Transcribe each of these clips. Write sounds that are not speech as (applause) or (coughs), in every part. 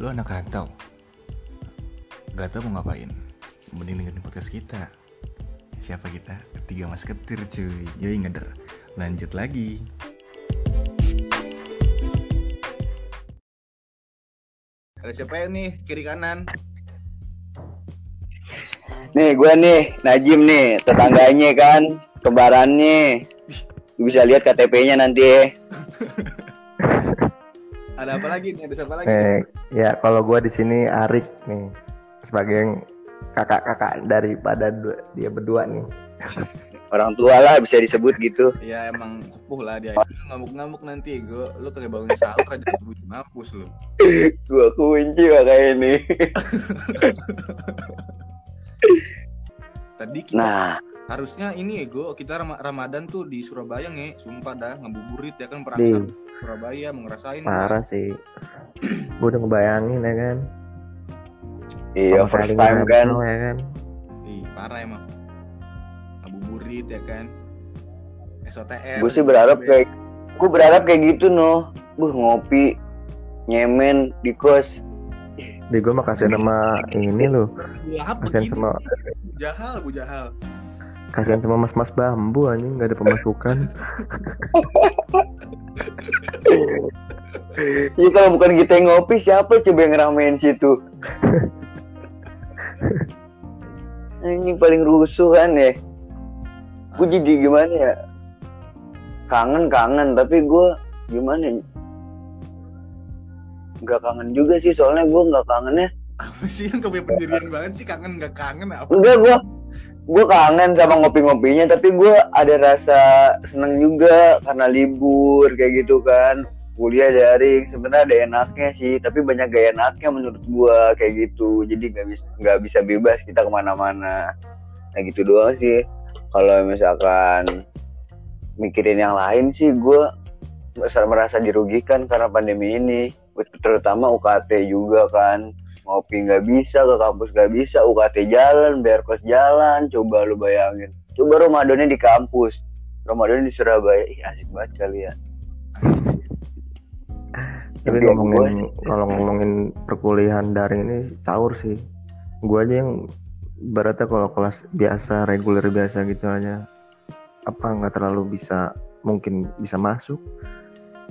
Lo anak rantau. Gak tau mau ngapain. Mending dengerin podcast kita. Siapa kita? Tiga mas ketir cuy. Yoi ngeder. Lanjut lagi. Ada siapa ya nih? Kiri kanan? Nih gue nih Najim nih. Tetangganya kan kembarannya. Lu bisa lihat KTP-nya nanti ya. (laughs) Ada apa lagi nih? Ada siapa lagi? Eh, ya kalau gua di sini Arik nih sebagai kakak-kakak daripada dua- dia berdua nih. (laughs) orang tua lah bisa disebut gitu Ya emang sepuh lah dia Lu ngamuk-ngamuk nanti Gue Lu kagak bangun sahur aja Gue mampus lu (laughs) Gua kunci makanya ini (laughs) Tadi kita Nah harusnya ini ya gue kita Ram- Ramadan tuh di Surabaya nge sumpah dah ngabuburit ya kan Di perasaan Surabaya mau ngerasain parah sih. (clears throat) gua udah ngebayangin ya kan. Iya first time kan? Ya kan. Ih, parah emang. Ngabuburit ya kan? SOTR Gue sih berharap kayak Gue berharap kayak gitu noh Buh ngopi Nyemen di kos. Di gua mah kasihan sama ini loh. Kasihan begini sama Bu Jahal Bu Jahal kasihan sama mas-mas bambu anjing nggak ada pemasukan. Iya kalau bukan kita yang ngopi Siapa coba yang ngeramein situ? Ini paling rusuh kan ya. Gue jadi gimana ya? Kangen-kangen Tapi gue gimana ya? Gak kangen juga sih Soalnya gue gak kangennya. Apa sih yang kebanyakan pendirian banget sih? Kangen nggak kangen apa? Enggak gue gue kangen sama ngopi-ngopinya tapi gue ada rasa seneng juga karena libur kayak gitu kan. Kuliah daring sebenarnya ada enaknya sih tapi banyak gaya enaknya menurut gue kayak gitu. Jadi nggak bisa nggak bisa bebas kita ke mana-mana. Nah gitu doang sih. Kalau misalkan mikirin yang lain sih gue merasa, merasa dirugikan karena pandemi ini. Terutama UKT juga kan ngopi nggak bisa ke kampus nggak bisa UKT jalan bayar kos jalan coba lu bayangin. Coba Ramadannya di kampus. Ramadan di Surabaya. Ih asik banget kali ya. Tapi Iya, ngomongin kalau ngomongin perkuliahan daring ini caur sih. Gua aja yang beratnya kalau kelas biasa reguler biasa gitu aja apa nggak terlalu bisa mungkin bisa masuk.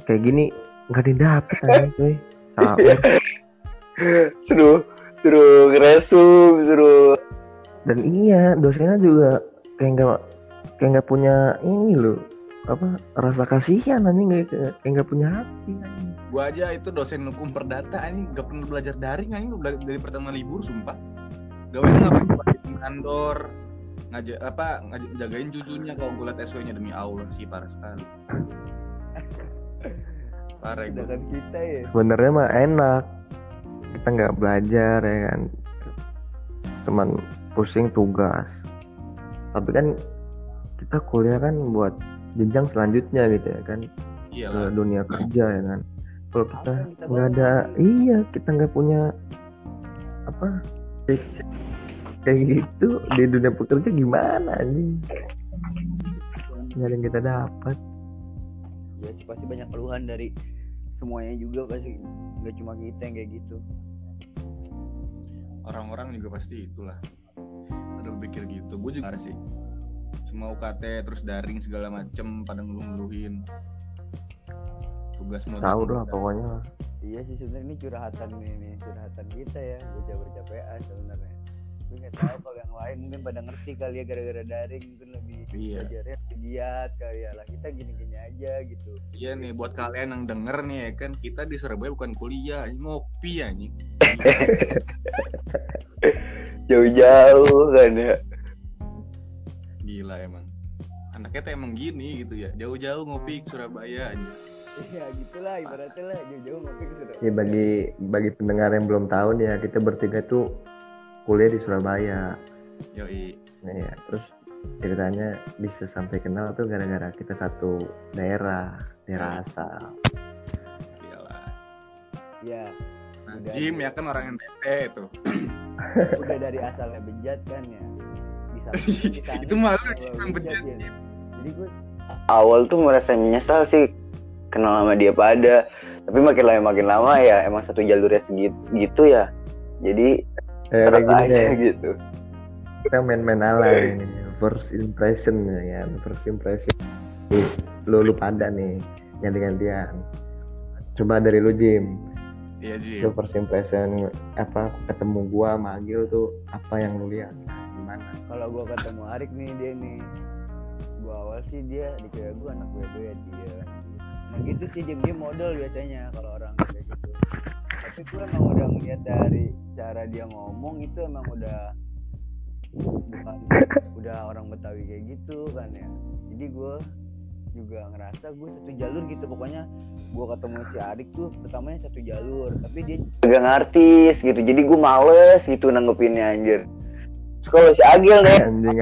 Kayak gini nggak didapet anjing cuy (laughs) caur seru seru ngeresum seru dan iya dosennya juga kayak nggak kayak nggak punya ini loh. Apa rasa kasihan anjing kayak kayak nggak punya hati anjing. gua aja itu dosen hukum perdata ini nggak pernah belajar daring ini dari, dari pertama libur sumpah. Gawainya nggak pernah di kantor ngaja apa ngaj- jagain cucunya kalau gue liat SW nya demi Allah sih parah sekali. (laughs) Parah gue kita ya. Sebenarnya mah enak kita nggak belajar ya kan? Cuman pusing tugas. Tapi kan kita kuliah kan buat jenjang selanjutnya gitu ya kan? Iya ke dunia kerja ya kan? Kalau kita nggak ada iya kita nggak punya apa? Kayak gitu di dunia pekerja gimana nih nggak ada yang kita dapat. Ya sih pasti banyak keluhan dari semuanya juga pasti. Nggak cuma kita yang kayak gitu orang-orang juga pasti itulah. Ada berpikir gitu. Gue juga sih. semua UKT terus daring segala macem pada ngeluh-ngeluhin. Tugas mau tahu lah pokoknya. Iya sih sebenarnya ini curhatan ini curhatan kita ya. Bocah PA sebenarnya gue nggak tahu kalau yang lain mungkin pada ngerti kali ya gara-gara daring mungkin lebih Iya. belajarnya lebih giat kali ya lah kita gini-gini aja gitu Iya nih buat kalian yang denger nih ya kan kita di Surabaya bukan kuliah, ini ngopi ya nih. jauh-jauh kan ya Gila emang. Anaknya tuh emang gini gitu ya. Jauh-jauh ngopi ke Surabaya aja. ya gitulah ibaratnya lah jauh-jauh ngopi ke Surabaya ya bagi bagi pendengar yang belum tahu nih ya kita bertiga tuh kuliah di Surabaya Yoi. nah, ya terus ceritanya bisa sampai kenal tuh gara-gara kita satu daerah daerah asal Iyalah. ya Nah, Udah. Jim ya kan orang yang tete tuh. (coughs) udah dari asalnya bejat kan ya bisa (laughs) Itu mah lu Jim yang bejat. ya. jadi gue awal tuh merasa menyesal sih kenal sama dia pada tapi makin lama makin lama ya emang satu jalurnya segitu gitu ya jadi ya, kayak gini deh. gitu. Kita main-main ala ini first impression ya kan first impression. Lu lu pada nih ganti-gantian. Coba dari lu Jim. Iya Ji. lu first impression apa ketemu gua sama Agil tuh apa yang lu lihat? Gimana? Kalau gua ketemu Arik nih dia nih. Gua awal sih dia dikira gua anak gue ya dia. Emang gitu sih diem diem model biasanya kalau orang kayak gitu tapi gua emang udah ngeliat dari cara dia ngomong itu emang udah bukan (laughs) udah orang Betawi kayak gitu kan ya. Jadi gua juga ngerasa gue satu jalur gitu pokoknya gua ketemu si Arik tuh pertamanya satu jalur tapi dia gak ngartis gitu. Jadi gue males gitu nanggepinnya anjir. Terus kalau si Agil nih anjing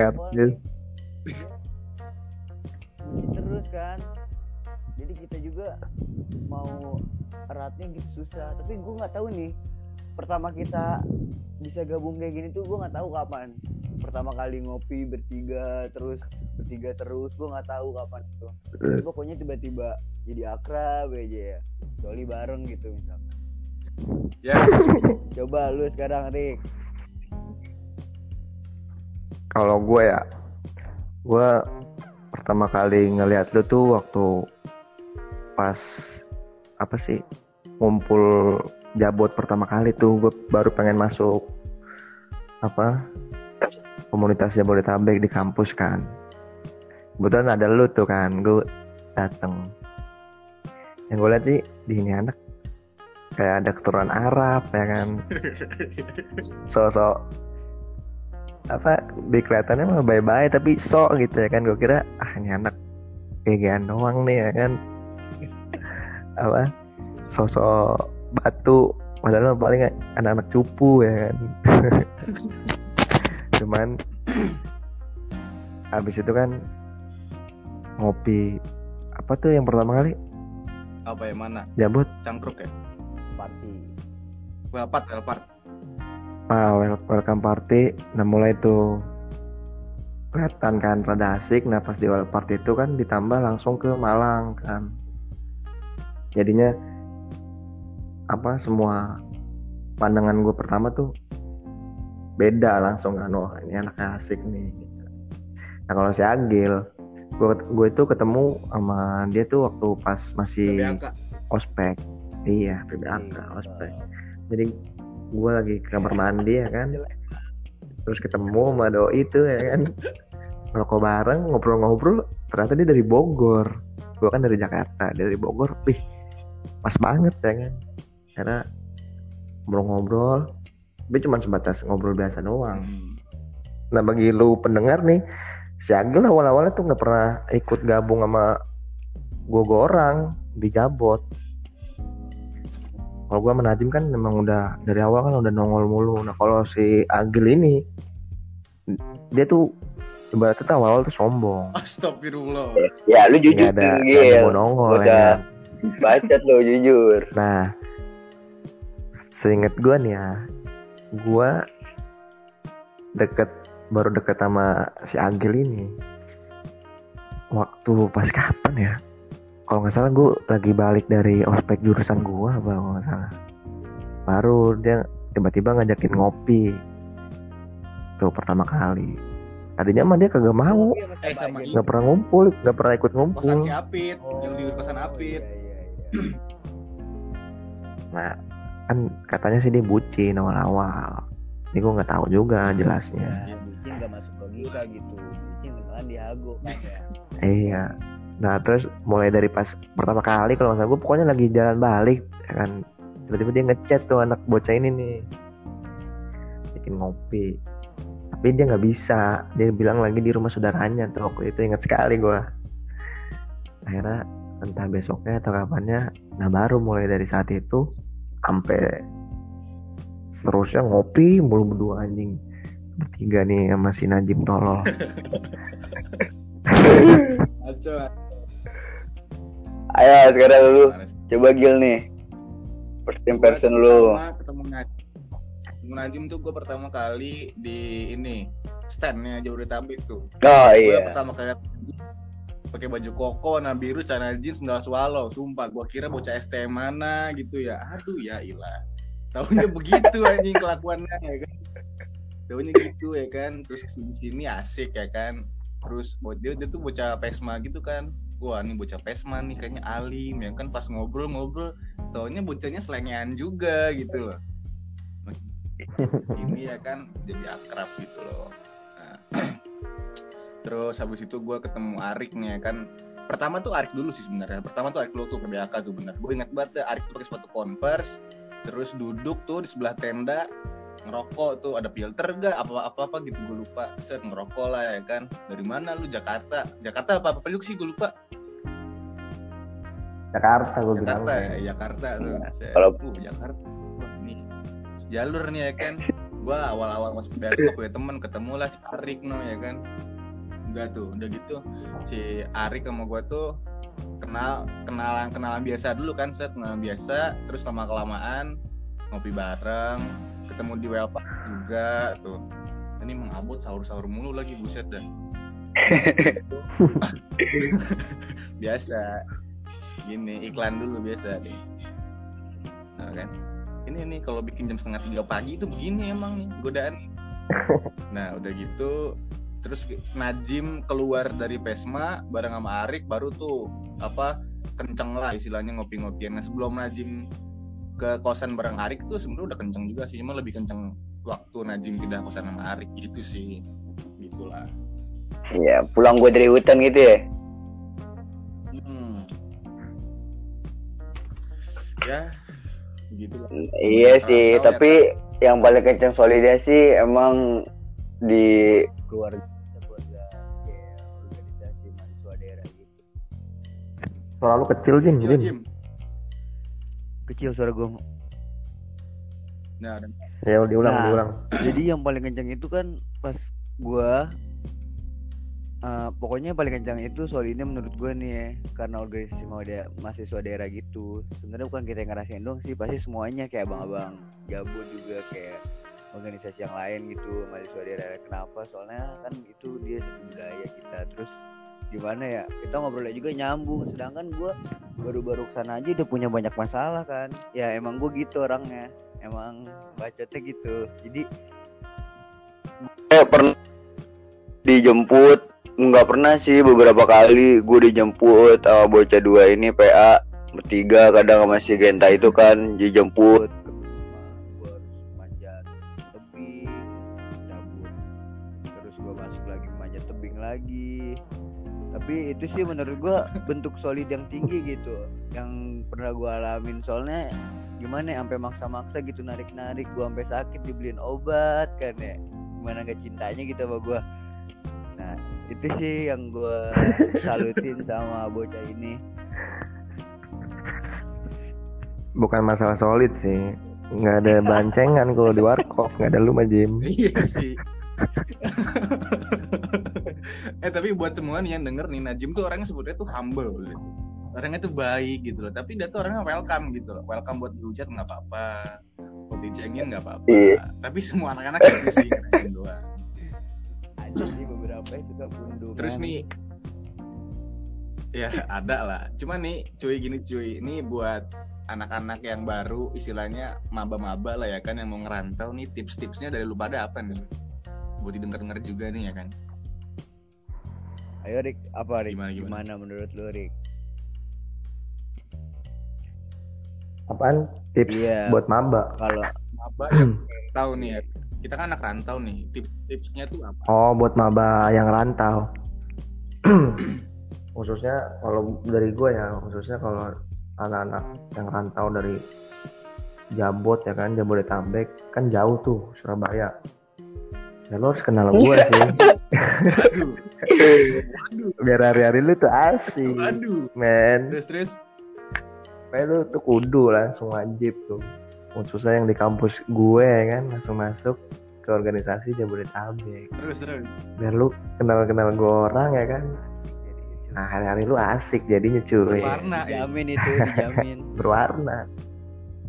terus kan jadi kita juga mau eratnya gitu susah. Tapi gue nggak tahu nih pertama kita bisa gabung kayak gini tuh gue nggak tahu kapan. Pertama kali ngopi bertiga terus bertiga terus gue nggak tahu kapan itu. Tapi pokoknya tiba-tiba jadi akrab aja ya Doli bareng gitu misalkan Ya, coba lu sekarang Rick kalau gue ya gue pertama kali ngeliat lu tuh waktu pas apa sih ngumpul jabot pertama kali tuh gue baru pengen masuk apa komunitas Jabodetabek di kampus kan. Kebetulan ada lu tuh kan gue dateng. Yang gue lihat sih di ini anak kayak ada keturunan Arab ya kan. (laughs) Sosok apa di kelihatannya mah bye-bye tapi sok gitu ya kan. Gue kira ah ini anak kayak doang nih ya kan apa sosok batu padahal paling anak-anak cupu ya kan? (laughs) Cuman habis itu kan ngopi apa tuh yang pertama kali? Apa yang mana? jabut Cangkruk ya? party. Welpat, Welpat. ah wel- welcome party. Nah mulai tuh kelihatan kan rada asik. Nah pas di welcome party itu kan ditambah langsung ke Malang kan jadinya apa semua pandangan gue pertama tuh beda langsung kan wah ini anak asik nih nah kalau si Agil gue gue itu ketemu sama dia tuh waktu pas masih PBAK. ospek. Iya PBAK ospek. jadi gue lagi ke kamar mandi ya kan. Terus ketemu sama doi itu ya kan. Ngerokok bareng ngobrol-ngobrol ternyata dia dari Bogor. Gue kan dari Jakarta dia dari Bogor. Wih pas banget ya kan karena ngobrol-ngobrol tapi cuma sebatas ngobrol biasa doang Hmm. Nah bagi lu pendengar nih, si Agil awal-awalnya tuh nggak pernah ikut gabung sama gue orang di Jabot. Kalau gue menajim kan memang udah dari awal kan udah nongol mulu. Nah kalau si Agil ini, dia tuh ibaratnya tuh awal-awal tuh sombong. Astagfirullah. ya lu jujur Nggak ada, nggak ada nongol Udah. ya. Bacot lu jujur Nah, seinget gue nih ya, gue deket baru deket sama si Agil ini. Waktu pas kapan ya? Kalau nggak salah gue lagi balik dari ospek jurusan gue apa kalau nggak salah. Baru dia tiba-tiba ngajakin ngopi. Tuh pertama kali. Tadinya mah dia kagak mau, Eh, ini. nggak pernah ngumpul, nggak pernah ikut Kosan ngumpul. si Apit, yang di kosan Oh, Apit. iya, iya, iya. (clears throat) Nah, kan katanya sih dia bucin awal-awal. Ini gue nggak tahu juga jelasnya. Ya, bucin gak masuk logika gitu. Bucin kan dihago kan (laughs) ya Iya. Nah terus mulai dari pas pertama kali kalau nggak gue pokoknya lagi jalan balik ya kan. Tiba-tiba dia ngechat tuh anak bocah ini nih. Bikin ngopi. Tapi dia nggak bisa. Dia bilang lagi di rumah saudaranya tuh waktu itu. Inget sekali gue akhirnya entah besoknya atau kapannya nah baru mulai dari saat itu sampai seterusnya ngopi mulu berdua anjing bertiga nih sama si Najib tolol Aco. ayo sekarang lu coba Gil nih first impression lu Pertama ketemu Najim. Ketemu Najim tuh gue pertama kali di ini standnya Jabodetabek tuh. oh Gue iya pertama kali Najim, pakai baju koko warna biru celana jeans sendal swallow. Sumpah gua kira bocah STM mana gitu ya. Aduh ya ilah. Tahunya (laughs) begitu anjing kelakuannya ya kan? Tahunya gitu ya kan? Terus di sini asik ya kan? Terus dia dia tuh bocah pesma gitu kan? Wah nih bocah pesma nih kayaknya alim ya kan? Pas ngobrol-ngobrol tahunya bocahnya selengean juga gitu loh. Ini ya kan jadi akrab gitu loh. Nah, (clears throat) terus habis itu gue ketemu Arik nih ya kan. Pertama tuh Arik dulu sih sebenarnya. Pertama tuh Arik dulu tuh ke BAK tuh bener. Gue ingat banget Arik tuh pakai sepatu converse terus duduk tuh di sebelah tenda ngerokok tuh. Ada filter gak apa apa apa gitu gue lupa. Set ngerokok lah ya kan. Dari mana lu? Jakarta. Jakarta apa apa lu sih? Gue lupa. Jakarta gue bilang. Jakarta ya. Jakarta tuh. Set. Kalau- uh, Jakarta. Wah, nih jalur nih ya kan. Gua awal-awal masuk BAK punya temen ketemu lah Arik no ya kan udah tuh udah gitu si Arik sama gua tuh kenal kenalan kenalan biasa dulu kan set kenalan biasa terus lama kelamaan ngopi bareng ketemu di Welpak juga tuh. Ini mengabut sahur-sahur mulu lagi buset dah. (laughs) Biasa. Gini iklan dulu biasa deh. Nah, kan? Ini nih kalau bikin jam setengah tiga pagi itu begini emang nih godaan. (laughs) Nah udah gitu terus Najim keluar dari Pesma bareng sama Arik baru tuh apa kenceng lah istilahnya ngopi-ngopian nah sebelum Najim ke kosan bareng Arik tuh sebenarnya udah kenceng juga sih cuma lebih kenceng waktu Najim pindah kosan sama Arik gitu sih gitulah Iya, pulang gue dari hutan gitu ya. Hmm. Ya, gitu lah. Iya sih, ya, tapi yang paling kenceng solidasi emang di keluarga keluarga kayak organisasi mahasiswa daerah gitu Suara lu kecil Jim, Kecil, Jim. Jim. kecil suara gue Nah, dan Ya diulang, Nah. diulang. jadi yang paling kencang itu kan pas gua eh, pokoknya yang paling kencang itu soal ini menurut gue nih ya karena organisasi mahasiswa mahasiswa daerah gitu sebenarnya bukan kita yang ngerasain dong sih pasti semuanya kayak abang-abang jabu juga kayak organisasi yang lain gitu mahasiswa daerah kenapa? Soalnya kan itu dia satu budaya kita. Terus gimana ya? Kita ngobrolnya juga nyambung. Sedangkan gue baru-baru ke sana aja udah punya banyak masalah kan. Ya emang gue gitu orangnya. Emang bacotnya gitu. Jadi eh, pernah dijemput. Nggak pernah sih beberapa kali gue dijemput sama bocah dua ini PA bertiga kadang sama si Genta itu kan dijemput tapi itu sih menurut gue bentuk solid yang tinggi gitu yang pernah gue alamin soalnya gimana ya sampai maksa-maksa gitu narik-narik gue sampai sakit dibeliin obat kan ya gimana gak cintanya gitu sama gue nah itu sih yang gue (laughs) salutin sama bocah ini Bukan masalah solid sih. Nggak ada (laughs) bancengan kalau di warkop, nggak ada lu mah Jim. iya sih. (laughs) eh tapi buat semua nih yang denger nih Najim tuh orangnya sebetulnya tuh humble gitu. Orangnya tuh baik gitu loh, tapi dia tuh orangnya welcome gitu loh. Welcome buat dihujat nggak apa-apa. Buat dicengin nggak apa-apa. Iya. Tapi semua anak-anak gitu sih Najim doang. ada sih beberapa yang suka bundungan Terus nih ya ada lah. Cuma nih cuy gini cuy, ini buat anak-anak yang baru istilahnya maba-maba lah ya kan yang mau ngerantau nih tips-tipsnya dari lu pada apa nih? Buat didengar-dengar juga nih ya kan. Ayo Rik, apa Rik? Gimana, Gimana, gimana? menurut lu Rik? Apaan? Tips Iya. buat maba. Kalau Maba yang (clears throat) tahu nih ya. Kita kan anak rantau nih. Tips-tipsnya tuh apa? Oh, buat maba yang rantau. (clears throat) khususnya kalau dari gue ya, khususnya kalau anak-anak yang rantau dari Jabot ya kan, Jabodetabek kan jauh tuh Surabaya. Ya lo harus kenal gue sih, Aduh. biar hari-hari lu tuh asik, Aduh. men. Terus terus. Kayak lu tuh kudu langsung wajib tuh. Khususnya yang di kampus gue ya kan, langsung masuk ke organisasi Jabodetabek. Terus terus. Biar lu kenal-kenal gue orang ya kan. Nah hari-hari lu asik jadinya cuy. Warna. ya. dijamin itu dijamin. (laughs) berwarna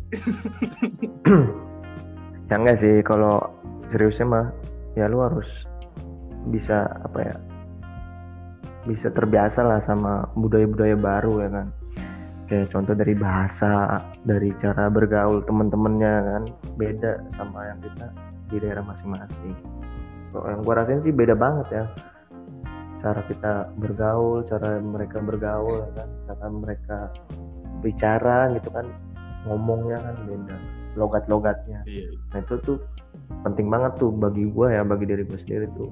(clears throat) ya enggak sih kalau seriusnya mah ya lu harus bisa apa ya bisa terbiasa lah sama budaya-budaya baru ya kan. Kayak contoh dari bahasa dari cara bergaul temen-temennya kan. Beda sama yang kita di daerah masing-masing. Kalau yang gua rasain sih beda banget ya. Cara kita bergaul cara mereka bergaul ya kan. Cara mereka bicara gitu kan ngomongnya kan beda logat-logatnya. Iya. Nah itu tuh penting banget tuh bagi gue ya, bagi diri gue sendiri tuh.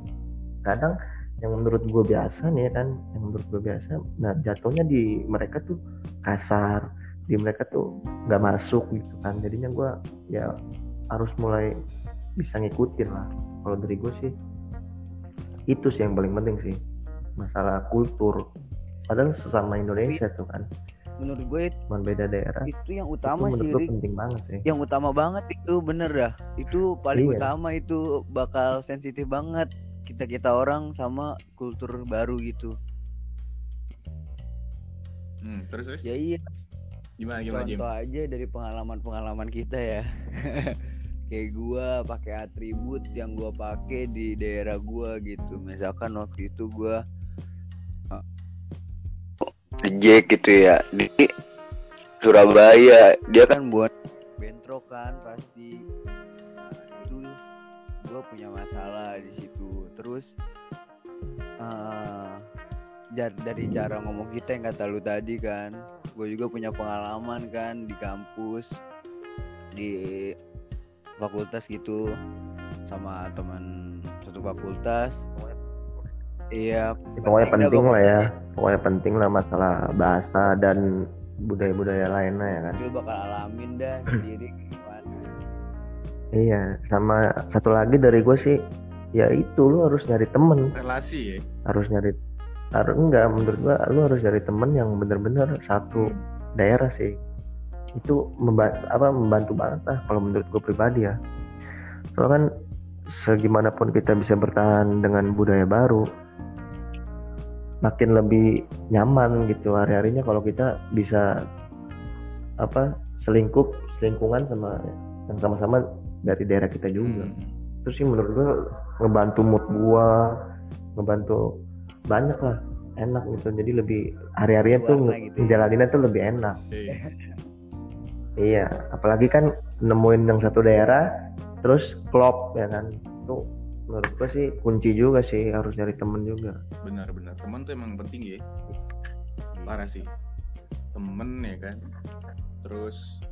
Kadang yang menurut gue biasa nih kan, yang menurut gue biasa, nah jatuhnya di mereka tuh kasar, di mereka tuh nggak masuk gitu kan. Jadinya gue ya harus mulai bisa ngikutin lah. Kalau dari gue sih itu sih yang paling penting sih masalah kultur. Padahal sesama Indonesia tuh kan, menurut gue cuma beda daerah. itu yang Itu utama menurut sih gue Rik. penting banget sih. yang utama banget itu bener dah itu paling Iya. utama itu bakal sensitif banget kita kita orang sama kultur baru gitu Hmm, terus terus ya iya gimana gimana Jim? contoh aja dari pengalaman pengalaman kita ya (laughs) kayak gua pakai atribut yang gua pakai di daerah gua gitu misalkan waktu itu gua Jack gitu ya. Di Surabaya dia kan buat bentrok kan pasti. Nah, itu gue punya masalah di situ. Terus jar- dari cara ngomong kita yang kata lu tadi kan gue juga punya pengalaman kan di kampus di fakultas gitu sama teman satu fakultas iya Ya, pokoknya penting lah ya. pokoknya. pokoknya penting lah masalah bahasa dan budaya-budaya lainnya ya kan? Lu bakal alamin dah (clears throat) sendiri gimana. Iya sama satu lagi dari gue sih ya itu lu harus nyari temen. Relasi ya? Harus nyari harus enggak menurut gua lu harus nyari temen yang bener-bener satu daerah sih. Itu membantu apa membantu banget lah kalau menurut gue pribadi ya. Soalnya kan segimanapun kita bisa bertahan dengan budaya baru makin lebih nyaman gitu hari-harinya kalau kita bisa apa selingkup selingkungan sama yang sama-sama dari daerah kita juga Hmm. itu sih menurut gua ngebantu mood gua ngebantu banyak lah enak gitu jadi lebih hari-harinya tuh gitu ya. ngejalaninnya tuh lebih enak Iya. iya apalagi kan nemuin yang satu daerah terus klop ya kan itu menurut gua sih kunci juga sih harus nyari temen juga. Benar-benar teman tuh emang penting ya. Parah sih. Temen ya kan. Terus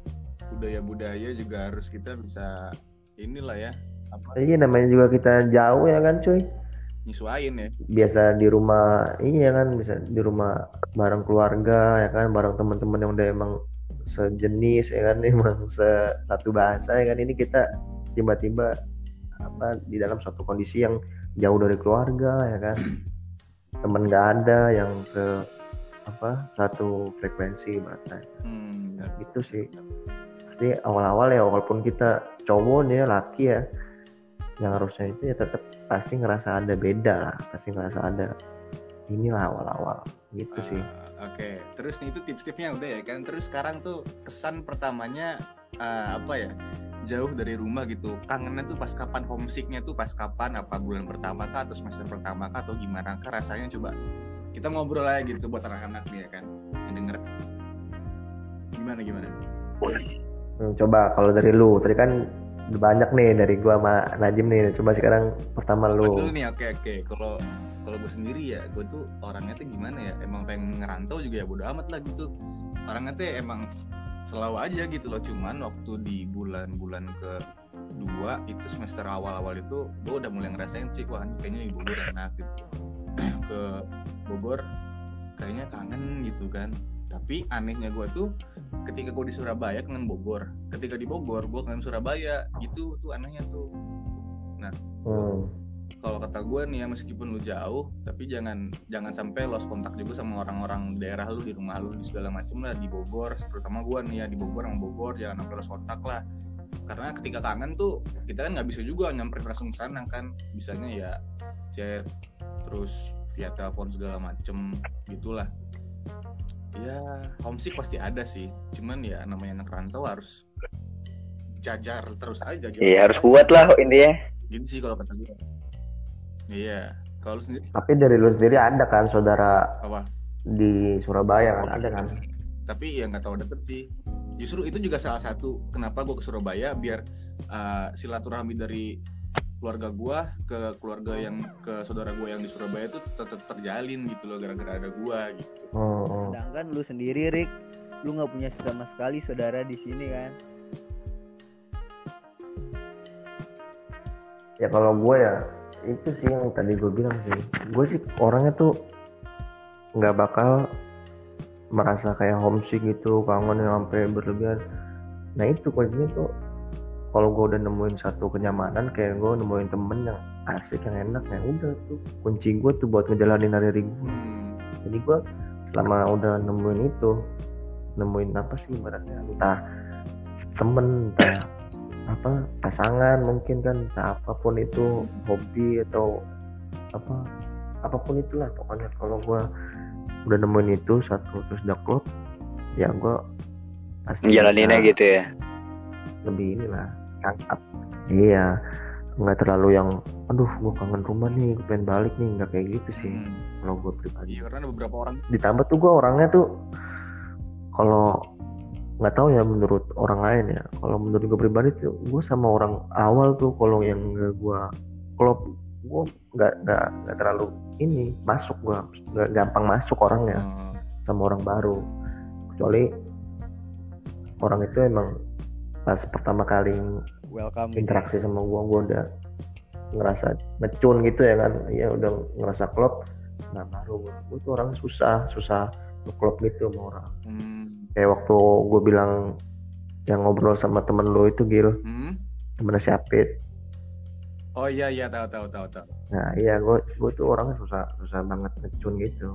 budaya-budaya juga harus kita bisa inilah ya apa? Iya namanya juga kita jauh ya kan cuy? Nyesuain ya. Biasa di rumah iya kan bisa di rumah bareng keluarga ya kan bareng teman-teman yang udah emang sejenis ya kan (laughs) emang satu bahasa ya kan. Ini kita tiba-tiba apa di dalam suatu kondisi yang jauh dari keluarga ya kan (clears throat) temen nggak ada yang se apa satu frekuensi bahasa hmm, benar. gitu sih pasti awal-awal ya walaupun kita cowok nih laki ya yang harusnya itu ya tetap pasti ngerasa ada beda lah pasti ngerasa ada inilah awal-awal gitu sih Ah, Oke, terus nih itu tips-tipsnya udah ya kan. Terus sekarang tuh kesan pertamanya ah, apa ya? Jauh dari rumah gitu. Kangennya tuh pas kapan homesicknya tuh pas kapan? Apa bulan pertama kah atau semester pertama kah atau gimana kah rasanya coba kita ngobrol aja gitu buat anak-anak nih ya kan yang denger. Gimana gimana? Hmm, coba kalau dari lu tadi kan banyak nih dari gua sama Najim nih coba sekarang pertama Betul lu nih, oke oke. Kalau kalau gue sendiri ya, gue tuh orangnya tuh gimana ya? Emang pengen ngerantau juga ya bodo amat lah gitu. Orangnya tuh emang selalu aja gitu loh. Cuman waktu di bulan-bulan ke dua itu semester awal-awal itu gue udah mulai ngerasain sih wah kayaknya di Bogor enak gitu. (clears throat) ke Bogor kayaknya kangen gitu kan. Tapi anehnya gue tuh ketika gue di Surabaya kangen Bogor. Ketika di Bogor gue kangen Surabaya. Gitu tuh anehnya tuh. Hmm, kalau kata gue nih ya meskipun lu jauh tapi jangan jangan sampai lost kontak juga sama orang-orang daerah lu di rumah lu di segala macem lah di Bogor. Terutama gue nih ya di Bogor sama Bogor jangan sampai lost kontak lah. Karena ketika kangen tuh kita kan nggak bisa juga nyamperin langsung sana kan. Bisanya ya chat terus via telepon segala macem gitulah. Ya homesick pasti ada sih. Cuman ya namanya anak rantau harus jajar terus aja jajar iya harus kuat lah intinya. Gitu sih kalau kata gue iya Kalau sendiri Tapi dari lu sendiri ada kan saudara apa? di Surabaya kan ada kan? Tapi ya nggak tahu deket sih. Justru itu juga salah satu kenapa gue ke Surabaya biar uh, silaturahmi dari keluarga gua ke keluarga yang ke saudara gua yang di Surabaya itu tetap terjalin gitu loh gara-gara ada gua gitu. Oh, oh. sedangkan lu sendiri Rick lu nggak punya sama sekali saudara di sini kan Ya kalau gue ya itu sih yang tadi gue bilang sih. Gue sih orangnya tuh nggak bakal merasa kayak homesick gitu, kangen yang sampai berlebihan. Nah itu kuncinya tuh kalau gue udah nemuin satu kenyamanan kayak gue nemuin temen yang asik yang enak ya udah tuh kunci gue tuh buat ngejalanin hari-hari gue. Hmm. Jadi gue selama udah nemuin itu nemuin apa sih ibaratnya entah temen entah apa pasangan mungkin kan entah apa pun itu hobi atau apa apa pun itulah pokoknya. Kalau gua udah nemuin itu satu terus udah klop ya gua pasti Jalaninnya gitu ya. lebih inilah cakap iya nggak terlalu yang aduh gua kangen rumah nih gue pengen balik nih. Nggak kayak gitu sih Hmm. kalau gue pribadi. Iya karena ada beberapa orang. Ditambah tuh gue orangnya tuh kalau nggak tahu ya menurut orang lain ya. Kalau menurut gue pribadi tuh gue sama orang awal tuh kalau yang gue klop gue nggak nggak nggak terlalu ini masuk gue nggak gampang masuk orangnya eh, sama orang baru. Kecuali orang itu emang pas pertama kali welcome. interaksi sama gue gue udah ngerasa ngecun gitu ya kan. Ya udah ngerasa klop nah baru gue tuh orang susah susah klop gitu sama orang. Hmm, kayak waktu gue bilang yang ngobrol sama temen lo itu Gil hmm? temennya si Apit Oh iya iya tahu tahu tahu tahu. nah iya gue gue tuh orangnya susah susah banget ngecun gitu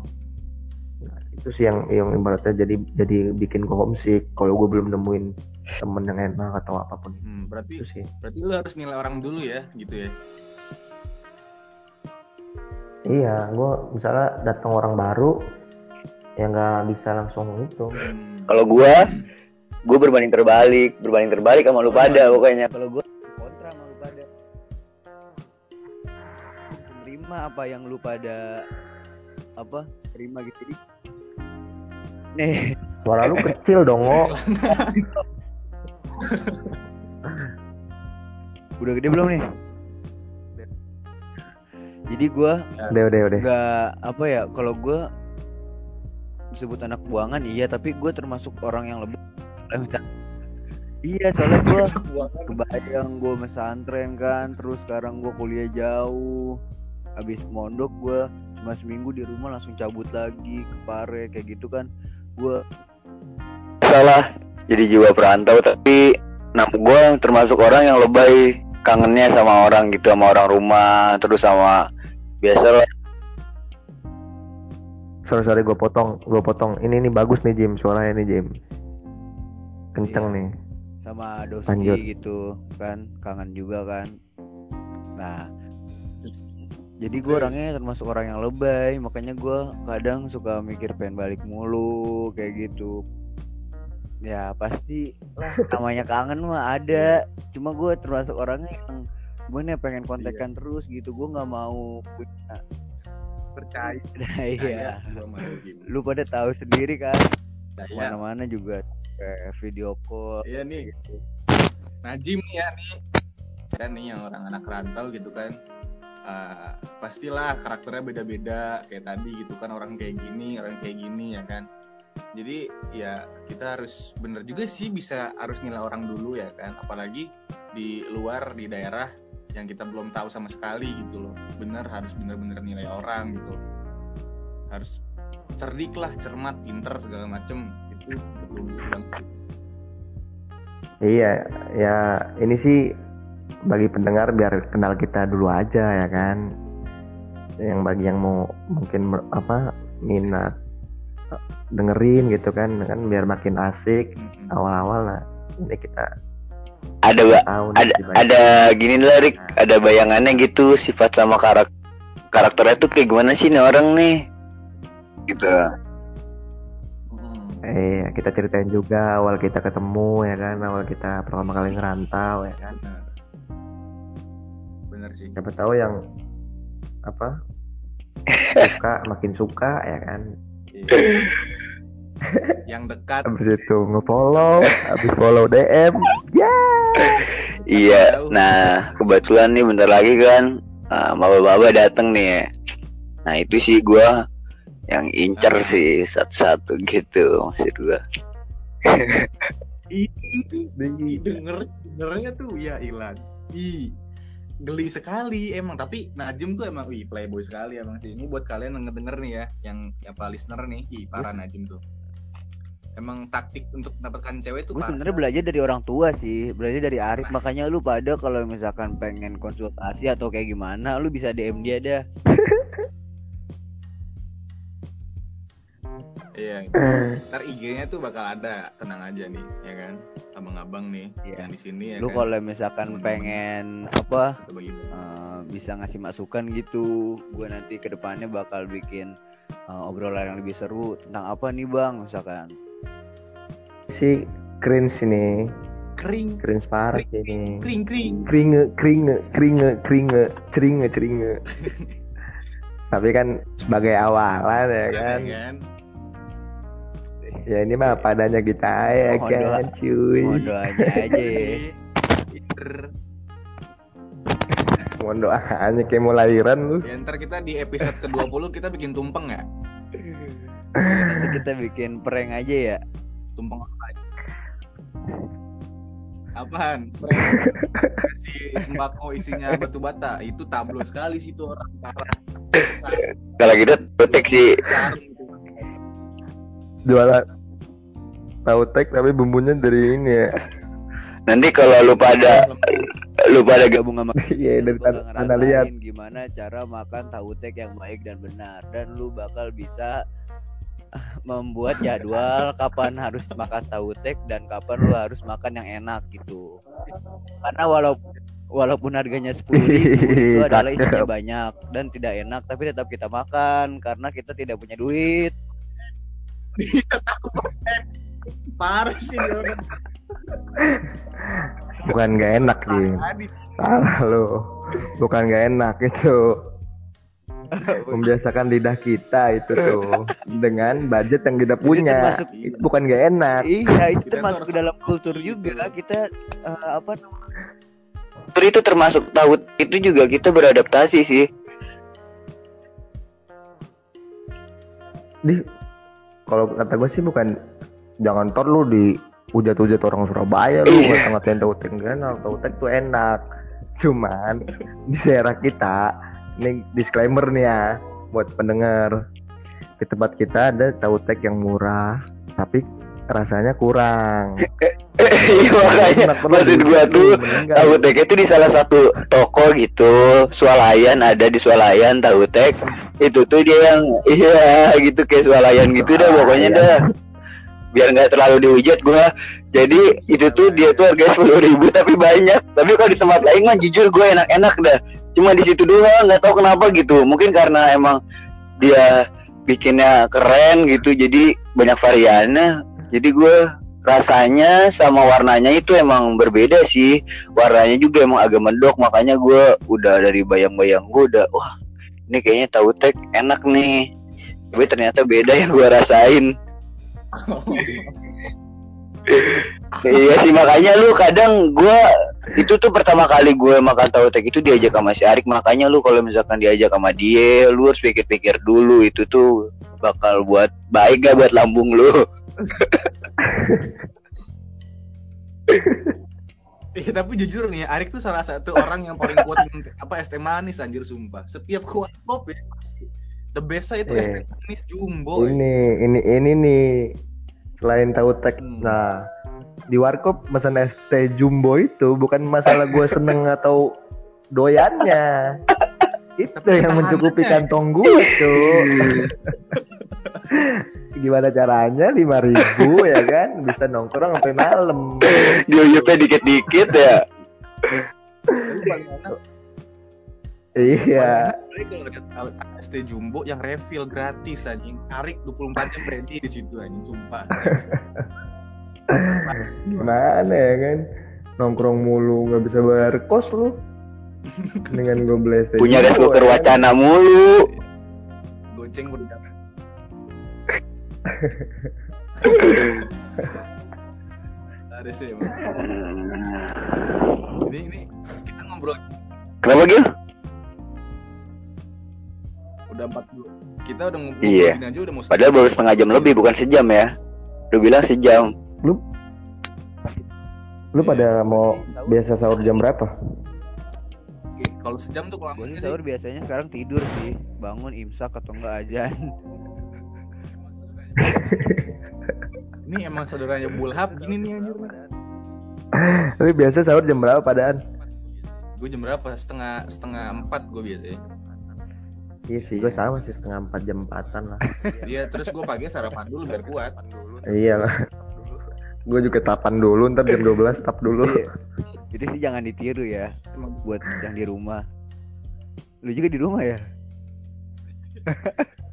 nah, itu sih yang yang ibaratnya jadi jadi bikin gue homesick kalau gue belum nemuin temen yang enak atau apa pun Hmm, berarti itu sih berarti lu harus nilai orang dulu ya gitu ya. iya gue misalnya datang orang baru yang nggak bisa langsung itu Hmm. Kalau gua, gua berbanding terbalik, berbanding terbalik sama lu pada pokoknya. kalau gue kontra sama lu pada. Terima apa yang lu pada apa terima gitu. Di nih. Suara lu kecil dong oh udah gede belum nih? Jadi gue udah udah udah. nggak apa ya kalau gue disebut anak buangan iya tapi gue termasuk orang yang lebih (laughs) iya soalnya gue kebayang gue mesantren kan terus sekarang gue kuliah jauh. Habis mondok gue cuma seminggu di rumah langsung cabut lagi ke Pare kayak gitu kan. Gue Salah jadi jiwa perantau tapi nah gua termasuk orang yang lebay kangennya sama orang gitu sama orang rumah terus sama biasa lah sorry sorry gue potong gue potong. Ini nih bagus nih Jim suaranya nih Jim kenceng Iya. nih. Sama Lanjut. gitu kan kangen juga kan. Nah jadi gue orangnya termasuk orang yang lebay makanya gue kadang suka mikir pengen balik mulu kayak gitu. Ya pasti lah. namanya kangen mah ada. Cuma gue termasuk orangnya yang gimana ya pengen kontekan terus gitu. Gue nggak mau punya Percaya. (laughs) nah, iya lu pada tahu sendiri kan Percaya. mana-mana juga kayak video call Iya nih. Najim nih ya nih. Kan nih yang orang anak rantau gitu kan. Eh, pastilah karakternya beda-beda kayak tadi gitu kan orang kayak gini, orang kayak gini ya kan. Jadi ya kita harus bener juga sih bisa harus nilai orang dulu ya kan. Apalagi di luar di daerah yang kita belum tahu sama sekali gitu loh. Bener harus bener-bener nilai orang gitu. Harus cerdik lah, cermat, pinter segala macem. Itu iya ya ini sih bagi pendengar biar kenal kita dulu aja ya kan? Yang bagi yang mau mungkin apa minat eh, dengerin gitu kan kan biar makin asik awal-awal lah. Ini kita ada ba- ada ada gini lah Rick ada bayangannya gitu sifat sama karak karakternya tuh kayak gimana sih nih orang nih? Gitu. Eh kita ceritain juga awal kita ketemu ya kan? Awal kita pertama kali ngerantau ya kan? Bener. Sih. siapa tahu yang apa? (laughs) Suka makin suka ya kan? Iya. (laughs) yang dekat. Habis itu ngefollow habis follow DM ya Iya. Nah, kebetulan nih bentar lagi kan uh, maba-maba dateng nih. ya. Nah, itu sih gua yang incer Ah. sih satu-satu gitu maksud gua. Ih, denger dengernya tuh ya Ilan. Ih, geli sekali emang tapi Najim tuh emang wih playboy sekali emang sih. Ini buat kalian yang ngedenger nih ya, yang yang para listener nih, ih parah Najim tuh. Emang taktik untuk mendapatkan cewek tuh gue sebenarnya belajar dari orang tua sih belajar dari Arif makanya lu pada kalau misalkan pengen konsultasi atau kayak gimana lu bisa DM dia dah (laughs) Iya. Ntar IG-nya tuh bakal ada, tenang aja nih, ya kan? Abang-abang nih Iya. yang di sini ya lu kan. kalau misalkan Temen-temen. pengen apa eh, bisa ngasih masukan gitu gue nanti ke depannya bakal bikin eh, obrolan yang lebih seru tentang apa nih bang misalkan si cringe ini kering, cringe parah ini kering, kering. keringe keringe keringe keringe ceringe ceringe (laughs) tapi kan sebagai awalan ya kan Ya kan? ya ini mah padanya kita ya Mohon kan cuy doanya aja ya. Ber. mohon doanya kayak mau lahiran lu Ya ntar kita di episode ke-20 kita bikin tumpeng ya. nanti kita bikin prank aja ya Tumpeng apa? Apaan? Si sembako isinya batu bata itu tablo sekali sih tuh orang parah. Kalau gitu sih Karung itu. jualan tahu tek tapi bumbunya dari ini ya nanti kalau lu pada lu pada gabung sama (laughs) Iya, dari tanah ngerasain gimana cara makan tahu tek yang baik dan benar dan lu bakal bisa membuat jadwal kapan harus makan tahu tek dan kapan lu harus makan yang enak gitu. Karena walaupun walaupun harganya sepuluh ribu itu (laughs) adalah isinya banyak dan tidak enak tapi tetap kita makan karena kita tidak punya duit. Parah sih bukan nggak enak sih salah lo bukan nggak enak itu (laughs) membiasakan lidah kita itu tuh dengan budget yang kita punya. Termasuk- itu bukan nggak enak. Iya itu Kita termasuk harus ke dalam kultur juga. Kita eh, apa namanya? Itu termasuk tahu itu juga kita beradaptasi sih. di kalau kata gue sih bukan jangan tor lu di ujat-ujat orang Surabaya lu Iya. ngata-ngatain tahu tek nggak enak tahu tek tuh enak. Cuman di daerah kita ini disclaimer nih ya buat pendengar. Di tempat kita ada tahu tek yang murah tapi rasanya kurang. (laughs) Iya makanya maksud gua tuh tahu tek itu di salah satu toko gitu. Swalayan ada di swalayan tahu tek itu tuh dia yang iya gitu kayak swalayan gitu dah pokoknya dah. Biar nggak terlalu dihujat gua. Jadi itu tuh dia tuh harganya sepuluh ribu tapi banyak. Tapi kalau di tempat lain mah jujur gue enak-enak dah cuma di situ doang nggak tahu kenapa gitu. Mungkin karena emang dia bikinnya keren gitu jadi banyak variannya. Jadi gue rasanya sama warnanya itu emang berbeda sih. Warnanya juga emang agak mendok makanya gue udah dari bayang-bayang gue udah wah ini kayaknya tahu tek enak nih. Tapi ternyata beda yang gue rasain (laughs) iya sih makanya lu kadang gue itu tuh pertama kali gue makan tahu tek itu diajak sama si Arik makanya lu kalau misalkan diajak sama dia lu harus pikir-pikir dulu itu tuh bakal buat baik gak buat lambung lu (laughs) Iya tapi jujur nih, Arik tuh salah satu orang yang paling kuat apa es teh manis anjir sumpah. Setiap kuat kopi pasti the best itu es teh Iya. manis jumbo. ini ini ini nih selain tahu tek Hmm. nah di warkop pesan es teh jumbo itu bukan masalah gue seneng atau doyannya. (laughs) Itu Tapi yang mencukupi kantong gue tuh (laughs) gimana caranya? lima ribu ya kan? Bisa nongkrong sampai malam. Diuyupnya dikit-dikit ya iya paling enak kalau teh jumbo yang refill gratis anjing. Arik 24 jam ready di situ anjing sumpah. (laughs) gimana ya kan nongkrong mulu nggak bisa bayar kos lu dengan gue beli teh punya jumbo, gas cooker ya kan? wacana mulu kucing berdarah. (laughs) Ada sih. Ini ini kita ngobrol Kenapa Gil? Udah 40 kita udah ngobrol Iya. aja udah mau Padahal baru setengah jam lebih bukan sejam ya. Lu bilang sejam. Lu pada mau biasa sahur jam berapa? Oke, kalau sejam tuh Gue kelamaan sih sahur biasanya sekarang tidur sih bangun imsak atau enggak ajan (laughs) ini emang saudaranya Bulhab gini nih anjir Tapi biasa sahur jam berapa padaan? gue jam berapa setengah setengah empat gue biasanya Iya sih, gue sama sih setengah empat jam empatan lah. (laughs) Iya terus gue pagi sarapan dulu biar kuat iya lah. Gue juga tapan dulu, ntar jam 12 tap dulu. Iya. (laughs) Jadi sih jangan ditiru ya buat yang di rumah. Lu juga di rumah ya? (laughs)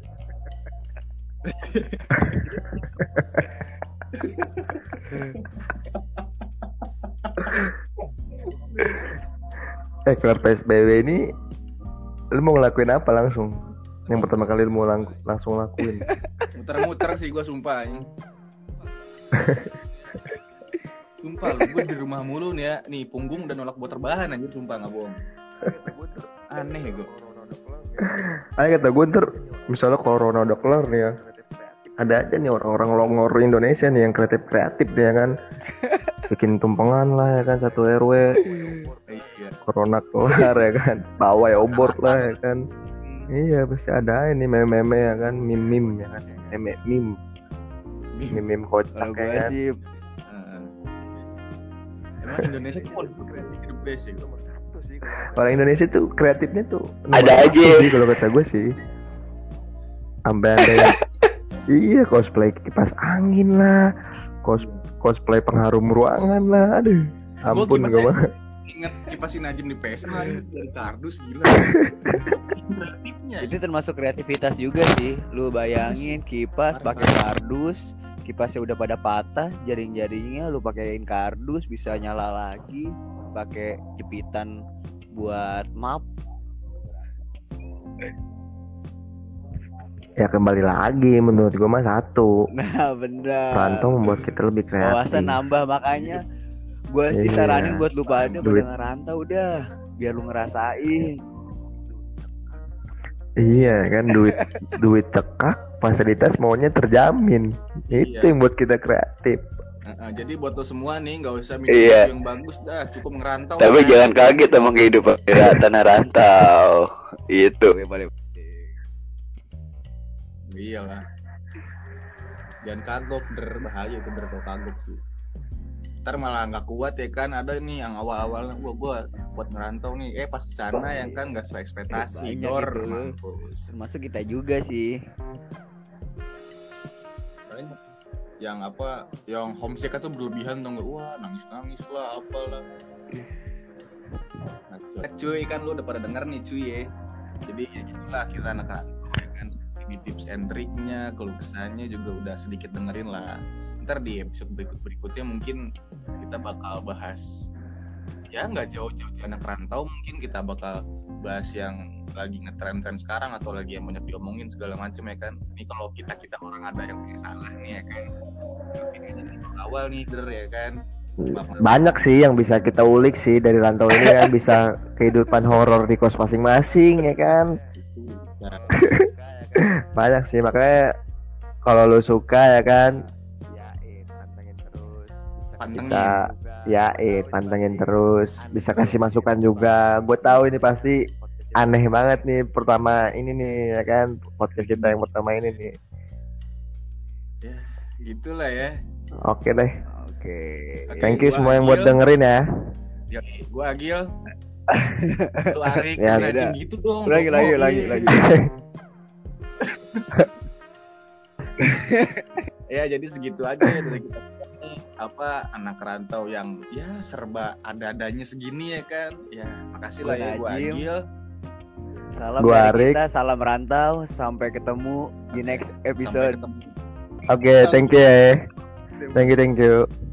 Eh keluar PSBB ini, lu mau ngelakuin apa langsung? Yang pertama kali lu mau lang- langsung lakuin. (laughs) muter-muter sih gue sumpah ini. (laughs) sumpah lu gue di rumah mulu nih ya nih punggung udah nolak buat terbahan anjir sumpah nggak bohong aneh ya gue Ayo kata gue ntar, misalnya corona udah kelar nih ya. Ada aja nih orang-orang longor Indonesia nih yang kreatif-kreatif nih ya kan. (laughs) Bikin tumpengan lah ya kan satu RW. Iya Corona kelar ya kan. Bawa obor lah ya kan. Iya pasti ada ini meme-meme ya kan, meme-meme ya kan. Meme meme, meme-meme kocak Kalau ya kan. sih Heeh. emang Indonesia tuh kreatif the best ya gua. Orang Indonesia tuh kreatifnya tuh Ada nomor satu aja. sih kalau kata gue sih. Sampai ada yang (laughs) iya cosplay kipas angin lah, cos cosplay pengharum ruangan lah, aduh. Ampun gue mah. Inget kipasin Najim di PS main dari kardus gila kreatifnya (laughs) itu termasuk kreativitas juga sih. Lu bayangin kipas pakai kardus, kipasnya udah pada patah, jaring-jaringnya lu pakein kardus bisa nyala lagi, pakai jepitan buat map. Ya kembali lagi menurut gue mah satu. Nah, bener. Rantau membuat kita lebih kreatif. Wawasan nambah makanya gue sih Iya. saranin buat lu pada pada ngerantau dah biar lu ngerasain Iya kan duit (laughs) duit cekak, fasilitas maunya terjamin. Itu Iya. yang buat kita kreatif. Heeh, jadi buat lo semua nih nggak usah mikir Iya. yang bagus dah cukup ngerantau Tapi lah. jangan kaget sama kehidupan (laughs) di tanah rantau. Itu. iya lah jangan kagok ber bahaya itu ber kalau kagok sih ntar malah nggak kuat ya kan. Ada nih yang awal-awalnya gua gua buat ngerantau nih. Eh pas sana yang kan nggak sesuai ekspektasi dor gitu. termasuk kita juga sih. Yang apa yang homesick tuh berlebihan tuh nggak? Wah nangis nangis lah apalah. Nah, cuy. cuy kan lu udah pada denger nih cuy ya. Jadi ya gitulah kita anak rantau ya kan. Ini tips and triknya keluh kesahnya juga udah sedikit dengerin lah ntar di episode berikut berikutnya mungkin kita bakal bahas ya nggak jauh-jauh dari anak rantau mungkin kita bakal bahas yang lagi ngetren-tren sekarang atau lagi yang banyak diomongin segala macam ya kan? Ini kalau kita kita orang ada yang kayak salah nih ya kan? Tapi ini awal nih der ya kan? Banyak sih yang bisa kita ulik sih dari rantau ini kan bisa kehidupan horor di kos masing-masing ya kan. Nah, (laughs) Banyak sih makanya kalau lu suka ya kan Pantengin. bisa yain pantengin terus. Bisa kasih masukan juga. Gue tahu ini pasti aneh banget nih pertama ini nih ya kan? Podcast kita yang pertama ini nih. Ya gitulah ya. Oke deh. Oke. Thank you semua yang buat dengerin ya. Ya gua Agil. (laughs) Lu Arik Ya, udah. gitu dong lagi lagi lagi lagi. (laughs) (laughs) Ya jadi segitu aja ya dari kita apa anak rantau yang ya serba ada-adanya segini ya kan? Ya makasih lah ya gua. Agil. Salam Gua dari kita salam rantau sampai ketemu di next episode. Oke thank you ya. Thank you thank you